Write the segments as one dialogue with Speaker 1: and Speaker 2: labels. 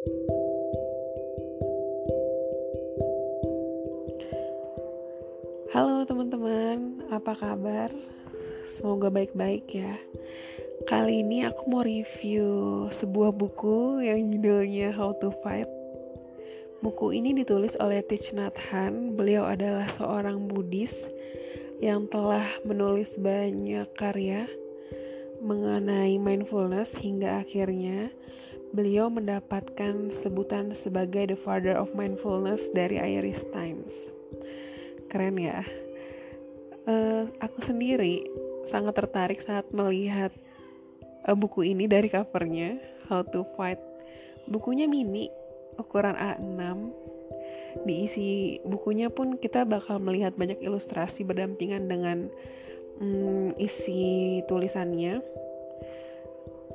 Speaker 1: Halo teman-teman, apa kabar? Semoga baik-baik ya. Kali ini aku mau review sebuah buku yang judulnya How to Fight. Buku ini ditulis oleh Thich Nhat Hanh. Beliau adalah seorang Buddhis yang telah menulis banyak karya mengenai mindfulness hingga akhirnya beliau mendapatkan sebutan sebagai the father of mindfulness dari Irish Times. Keren ya. Uh, aku sendiri sangat tertarik saat melihat uh, buku ini dari covernya How to Fight. Bukunya mini, ukuran A6. Diisi bukunya pun kita bakal melihat banyak ilustrasi berdampingan dengan um, isi tulisannya.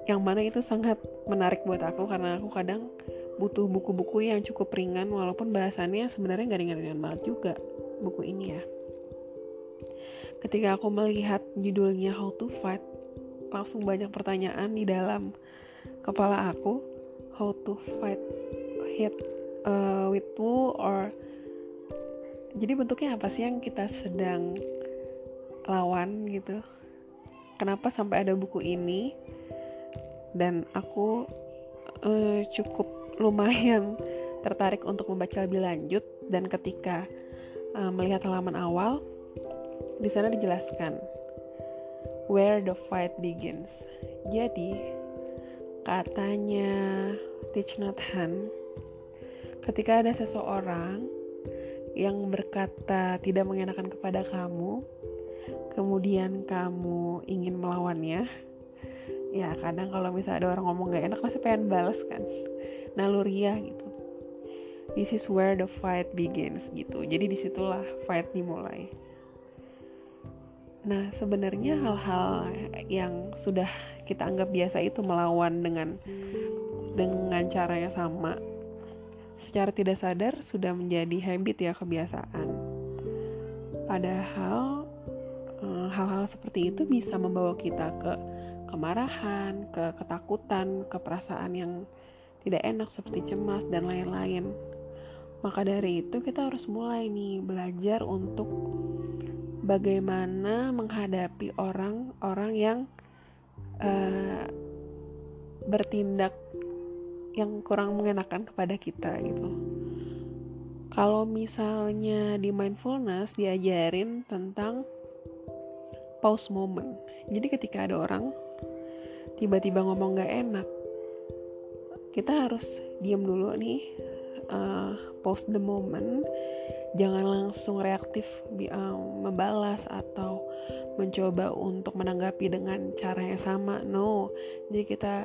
Speaker 1: Yang mana itu sangat menarik buat aku karena aku kadang butuh buku-buku yang cukup ringan walaupun bahasannya sebenarnya gak ringan-ringan banget juga buku ini ya. Ketika aku melihat judulnya How to Fight, langsung banyak pertanyaan di dalam kepala aku. How to fight hit uh, with who or jadi bentuknya apa sih yang kita sedang lawan gitu? Kenapa sampai ada buku ini? Dan aku uh, cukup lumayan tertarik untuk membaca lebih lanjut dan ketika uh, melihat halaman awal di sana dijelaskan where the fight begins. Jadi katanya Hanh, ketika ada seseorang yang berkata tidak mengenakan kepada kamu, kemudian kamu ingin melawannya, ya kadang kalau misalnya ada orang ngomong gak enak pasti pengen balas kan, naluriah gitu. This is where the fight begins gitu. Jadi di situlah fight dimulai. Nah, sebenarnya hal-hal yang sudah kita anggap biasa itu melawan dengan dengan cara yang sama secara tidak sadar sudah menjadi habit ya kebiasaan. Padahal eh, hal-hal seperti itu bisa membawa kita ke kemarahan, ke ketakutan, ke perasaan yang tidak enak seperti cemas dan lain-lain. Maka dari itu kita harus mulai nih belajar untuk bagaimana menghadapi orang-orang yang uh, bertindak yang kurang mengenakan kepada kita gitu. Kalau misalnya di mindfulness diajarin tentang pause moment. Jadi ketika ada orang tiba-tiba ngomong gak enak, kita harus diam dulu nih, uh, pause the moment. Jangan langsung reaktif um, membalas atau mencoba untuk menanggapi dengan cara yang sama. No jadi kita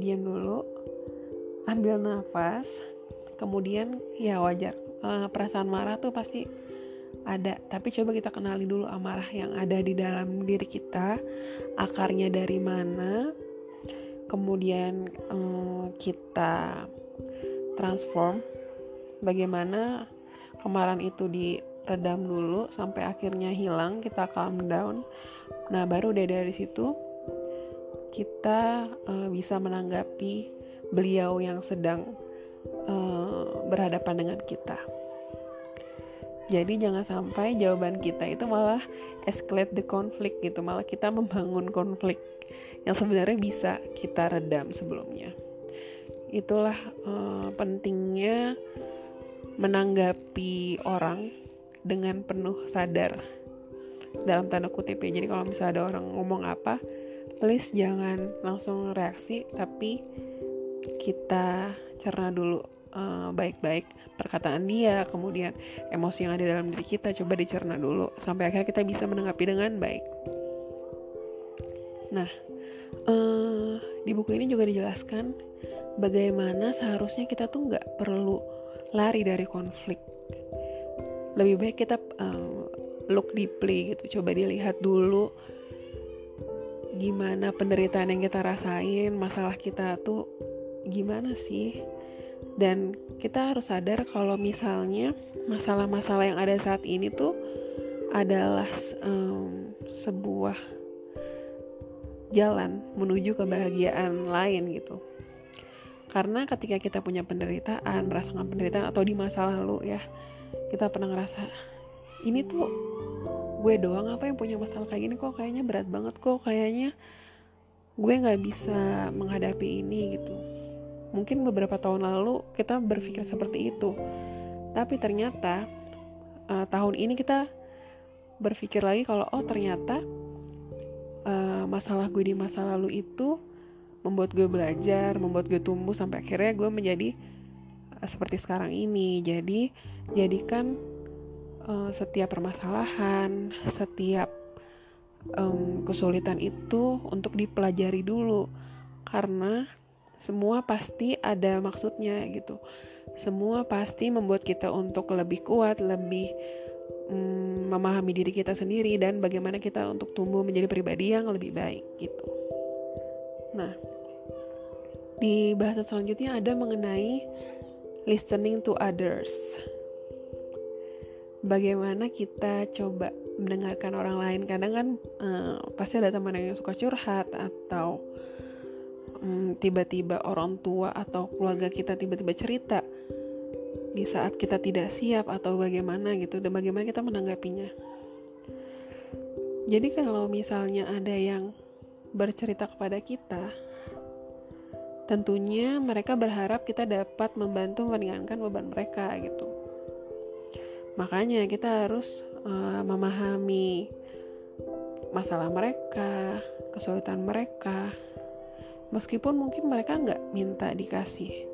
Speaker 1: diam dulu ambil nafas kemudian ya wajar. Uh, perasaan marah tuh pasti ada tapi coba kita kenali dulu amarah yang ada di dalam diri kita akarnya dari mana kemudian um, kita transform. Bagaimana kemarahan itu diredam dulu sampai akhirnya hilang kita calm down. Nah baru deh dari situ kita uh, bisa menanggapi beliau yang sedang uh, berhadapan dengan kita jadi jangan sampai jawaban kita itu malah escalate the conflict gitu. Malah kita membangun konflik yang sebenarnya bisa kita redam sebelumnya. Itulah uh, pentingnya menanggapi orang dengan penuh sadar. Dalam tanda kutip ya jadi kalau misalnya ada orang ngomong apa please jangan langsung reaksi tapi kita cerna dulu uh, baik-baik perkataan dia kemudian emosi yang ada dalam diri kita coba dicerna dulu sampai akhirnya kita bisa menanggapi dengan baik. Nah uh, di buku ini juga dijelaskan bagaimana seharusnya kita tuh nggak perlu lari dari konflik. Lebih baik kita uh, look deeply gitu coba dilihat dulu gimana penderitaan yang kita rasain masalah kita tuh gimana sih dan kita harus sadar kalau misalnya masalah-masalah yang ada saat ini tuh adalah um, sebuah jalan menuju kebahagiaan lain gitu. Karena ketika kita punya penderitaan merasakan penderitaan atau di masa lalu ya kita pernah ngerasa ini tuh gue doang apa yang punya masalah kayak gini? Kok kayaknya berat banget? Kok kayaknya gue nggak bisa menghadapi ini gitu mungkin beberapa tahun lalu kita berpikir seperti itu tapi ternyata uh, tahun ini kita berpikir lagi kalau oh ternyata uh, masalah gue di masa lalu itu membuat gue belajar, membuat gue tumbuh sampai akhirnya gue menjadi uh, seperti sekarang ini. Jadi jadikan uh, setiap permasalahan, setiap um, kesulitan itu untuk dipelajari dulu karena semua pasti ada maksudnya gitu. Semua pasti membuat kita untuk lebih kuat, lebih um, memahami diri kita sendiri dan bagaimana kita untuk tumbuh menjadi pribadi yang lebih baik gitu. Nah, di bahasa selanjutnya ada mengenai listening to others. Bagaimana kita coba mendengarkan orang lain? Kadang kan uh, pasti ada teman yang suka curhat atau um, tiba-tiba orang tua atau keluarga kita tiba-tiba cerita di saat kita tidak siap atau bagaimana gitu dan bagaimana kita menanggapinya. Jadi kalau misalnya ada yang bercerita kepada kita, tentunya mereka berharap kita dapat membantu meringankan beban mereka gitu. Makanya kita harus uh, memahami masalah mereka, kesulitan mereka, meskipun mungkin mereka nggak minta dikasih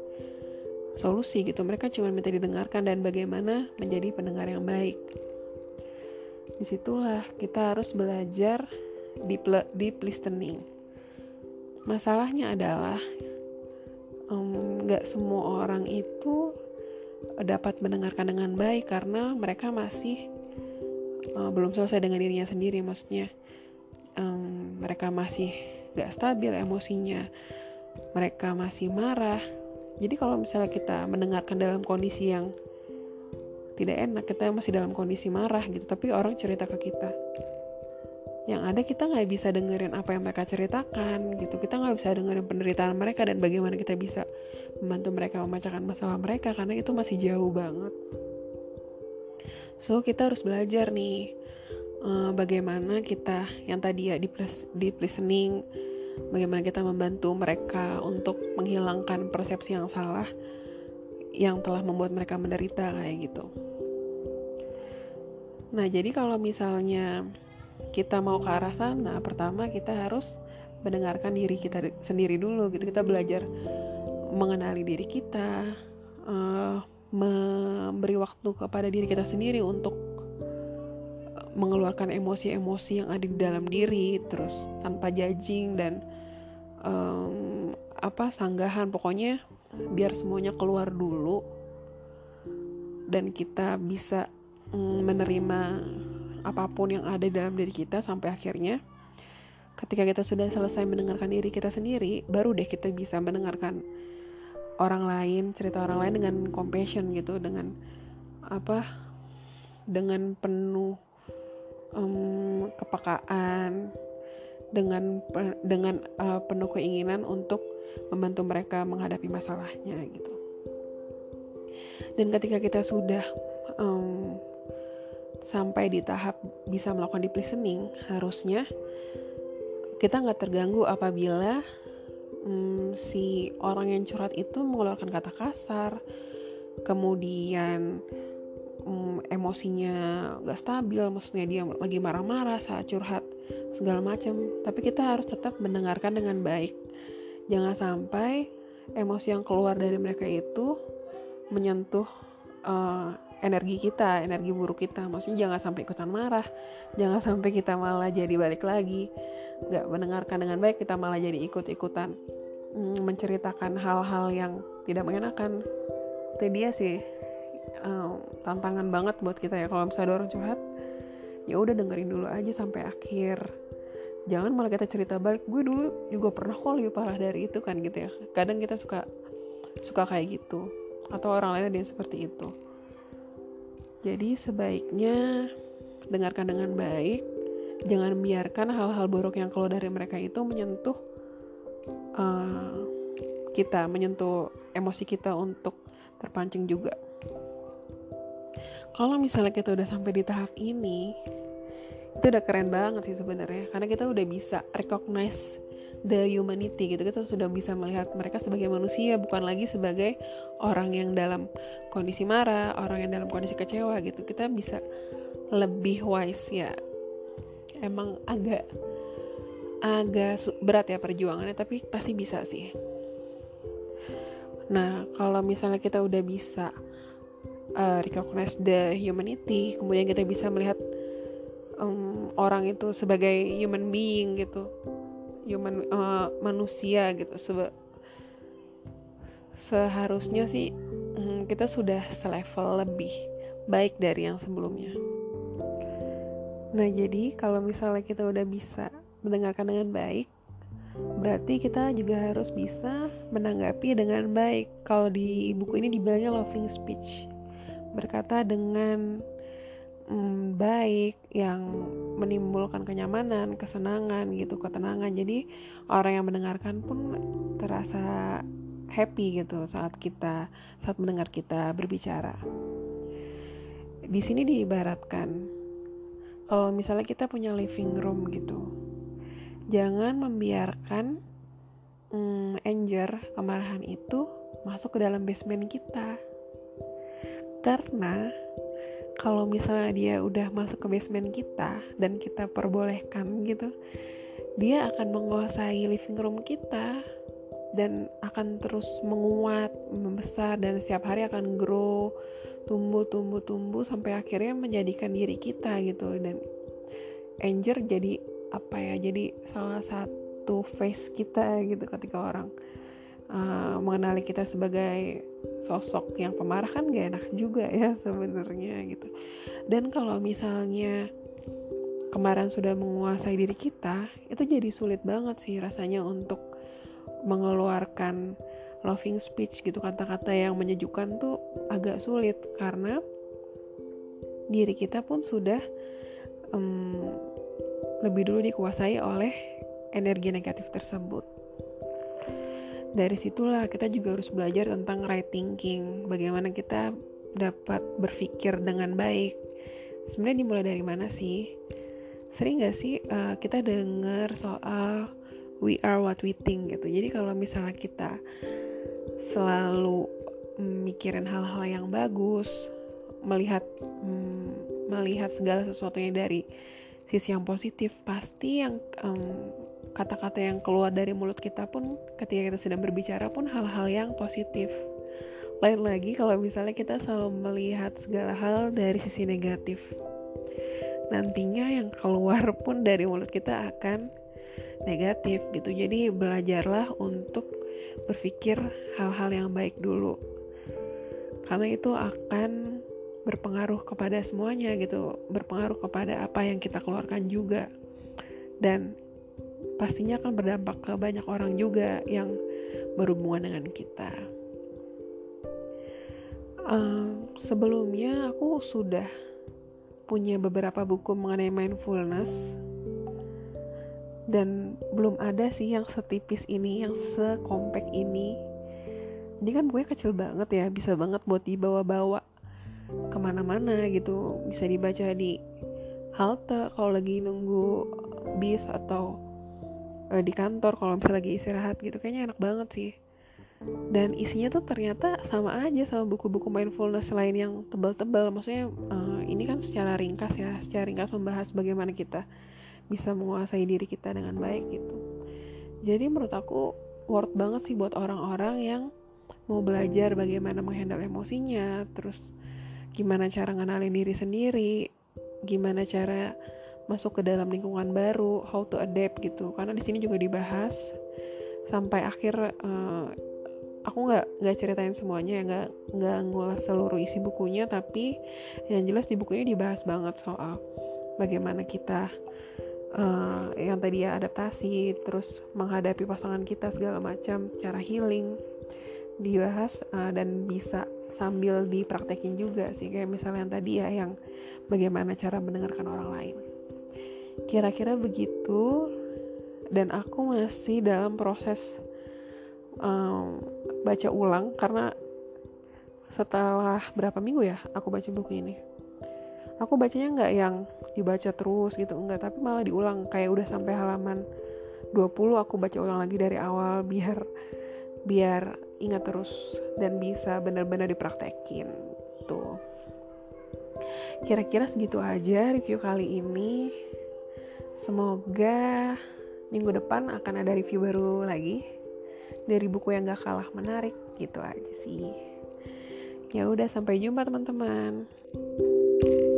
Speaker 1: solusi gitu. Mereka cuma minta didengarkan dan bagaimana menjadi pendengar yang baik. Di situlah kita harus belajar deep, deep listening. Masalahnya adalah nggak um, semua orang itu dapat mendengarkan dengan baik karena mereka masih uh, belum selesai dengan dirinya sendiri. Maksudnya um, mereka masih gak stabil emosinya. Mereka masih marah. Jadi kalau misalnya kita mendengarkan dalam kondisi yang tidak enak kita masih dalam kondisi marah gitu tapi orang cerita ke kita. Yang ada kita nggak bisa dengerin apa yang mereka ceritakan gitu. Kita nggak bisa dengerin penderitaan mereka dan bagaimana kita bisa membantu mereka memecahkan masalah mereka karena itu masih jauh banget. So kita harus belajar nih uh, bagaimana kita yang tadi ya di deep listening bagaimana kita membantu mereka untuk menghilangkan persepsi yang salah yang telah membuat mereka menderita kayak gitu. Nah, jadi kalau misalnya kita mau ke arah sana, pertama kita harus mendengarkan diri kita sendiri dulu gitu. Kita belajar mengenali diri kita, uh, memberi waktu kepada diri kita sendiri untuk mengeluarkan emosi-emosi yang ada di dalam diri terus tanpa judging dan um, apa sanggahan. Pokoknya biar semuanya keluar dulu dan kita bisa um, menerima apa pun yang ada di dalam diri kita sampai akhirnya ketika kita sudah selesai mendengarkan diri kita sendiri baru deh kita bisa mendengarkan orang lain cerita orang lain dengan compassion gitu dengan apa dengan penuh um, kepekaan dengan dengan uh, penuh keinginan untuk membantu mereka menghadapi masalahnya gitu. Dan ketika kita sudah um, sampai di tahap bisa melakukan deep listening, harusnya kita nggak terganggu apabila um, si orang yang curhat itu mengeluarkan kata kasar, kemudian emosinya gak stabil maksudnya dia lagi marah-marah saat curhat segala macam. Tapi kita harus tetap mendengarkan dengan baik. Jangan sampai emosi yang keluar dari mereka itu menyentuh uh, energi kita energi buruk kita. Maksudnya jangan sampai ikutan marah jangan sampai kita malah jadi balik lagi. Gak mendengarkan dengan baik kita malah jadi ikut-ikutan mm, menceritakan hal-hal yang tidak mengenakan. Itu dia sih um, tantangan banget buat kita ya. Kalau misalnya ada orang curhat ya udah dengerin dulu aja sampai akhir. Jangan malah kita cerita balik. Gue dulu juga pernah kok lebih parah dari itu kan gitu ya. Kadang kita suka suka kayak gitu. Atau orang lain ada yang seperti itu. Jadi sebaiknya dengarkan dengan baik. Jangan biarkan hal-hal buruk yang keluar dari mereka itu menyentuh uh, kita menyentuh emosi kita untuk terpancing juga kalau misalnya kita udah sampai di tahap ini itu udah keren banget sih sebenarnya. Karena kita udah bisa recognize the humanity gitu. Kita sudah bisa melihat mereka sebagai manusia bukan lagi sebagai orang yang dalam kondisi marah orang yang dalam kondisi kecewa gitu. Kita bisa lebih wise ya. Emang agak agak berat ya perjuangannya tapi pasti bisa sih. Nah kalau misalnya kita udah bisa uh, recognize the humanity. Kemudian kita bisa melihat um, orang itu sebagai human being gitu. Human uh, manusia gitu. Seba seharusnya sih um, kita sudah selevel lebih baik dari yang sebelumnya. Nah jadi kalau misalnya kita udah bisa mendengarkan dengan baik berarti kita juga harus bisa menanggapi dengan baik. Kalau di buku ini dibilangnya loving speech berkata dengan mm, baik yang menimbulkan kenyamanan, kesenangan gitu, ketenangan. Jadi orang yang mendengarkan pun terasa happy gitu saat kita saat mendengar kita berbicara. Di sini diibaratkan kalau misalnya kita punya living room gitu, jangan membiarkan mm, anger kemarahan itu masuk ke dalam basement kita karena kalau misalnya dia udah masuk ke basement kita dan kita perbolehkan gitu dia akan menguasai living room kita dan akan terus menguat, membesar dan setiap hari akan grow, tumbuh, tumbuh, tumbuh sampai akhirnya menjadikan diri kita gitu dan anger jadi apa ya? Jadi salah satu face kita gitu ketika orang uh, mengenali kita sebagai sosok yang pemarah kan gak enak juga ya sebenarnya gitu. Dan kalau misalnya kemarahan sudah menguasai diri kita itu jadi sulit banget sih rasanya untuk mengeluarkan loving speech gitu. Kata-kata yang menyejukkan tuh agak sulit karena diri kita pun sudah um, lebih dulu dikuasai oleh energi negatif tersebut dari situlah kita juga harus belajar tentang right thinking. Bagaimana kita dapat berpikir dengan baik. Sebenarnya dimulai dari mana sih? Sering gak sih uh, kita dengar soal we are what we think gitu. Jadi kalau misalnya kita selalu mikirin hal-hal yang bagus melihat mm, melihat segala sesuatunya dari sisi yang positif pasti yang um, kata-kata yang keluar dari mulut kita pun ketika kita sedang berbicara pun hal-hal yang positif. Lain lagi kalau misalnya kita selalu melihat segala hal dari sisi negatif nantinya yang keluar pun dari mulut kita akan negatif gitu. Jadi belajarlah untuk berpikir hal-hal yang baik dulu. Karena itu akan berpengaruh kepada semuanya gitu berpengaruh kepada apa yang kita keluarkan juga. Dan pastinya akan berdampak ke banyak orang juga yang berhubungan dengan kita. Uh, sebelumnya aku sudah punya beberapa buku mengenai mindfulness dan belum ada sih yang setipis ini, yang sekompak ini. Ini kan gue kecil banget ya, bisa banget buat dibawa-bawa ke mana-mana gitu, bisa dibaca di halte kalau lagi nunggu bis atau uh, di kantor kalau misalnya lagi istirahat gitu kayaknya enak banget sih. Dan isinya tuh ternyata sama aja sama buku-buku mindfulness lain yang tebal-tebal. Maksudnya uh, ini kan secara ringkas ya secara ringkas membahas bagaimana kita bisa menguasai diri kita dengan baik gitu. Jadi menurut aku worth banget sih buat orang-orang yang mau belajar bagaimana menghandle emosinya terus gimana cara ngenalin diri sendiri gimana cara masuk ke dalam lingkungan baru, how to adapt gitu. Karena di sini juga dibahas sampai akhir uh, aku nggak nggak ceritain semuanya ya nggak nggak ngulas seluruh isi bukunya tapi yang jelas di bukunya dibahas banget soal bagaimana kita uh, yang tadi ya adaptasi terus menghadapi pasangan kita segala macam cara healing dibahas uh, dan bisa sambil dipraktekin juga sih kayak misalnya yang tadi ya yang bagaimana cara mendengarkan orang lain kira-kira begitu dan aku masih dalam proses um, baca ulang karena setelah berapa minggu ya aku baca buku ini? Aku bacanya nggak yang dibaca terus gitu enggak tapi malah diulang. Kayak udah sampai halaman 20 aku baca ulang lagi dari awal biar biar ingat terus dan bisa benar-benar dipraktekin tuh. Kira-kira segitu aja review kali ini semoga minggu depan akan ada review baru lagi dari buku yang gak kalah menarik gitu aja sih. Ya udah sampai jumpa teman-teman. thank you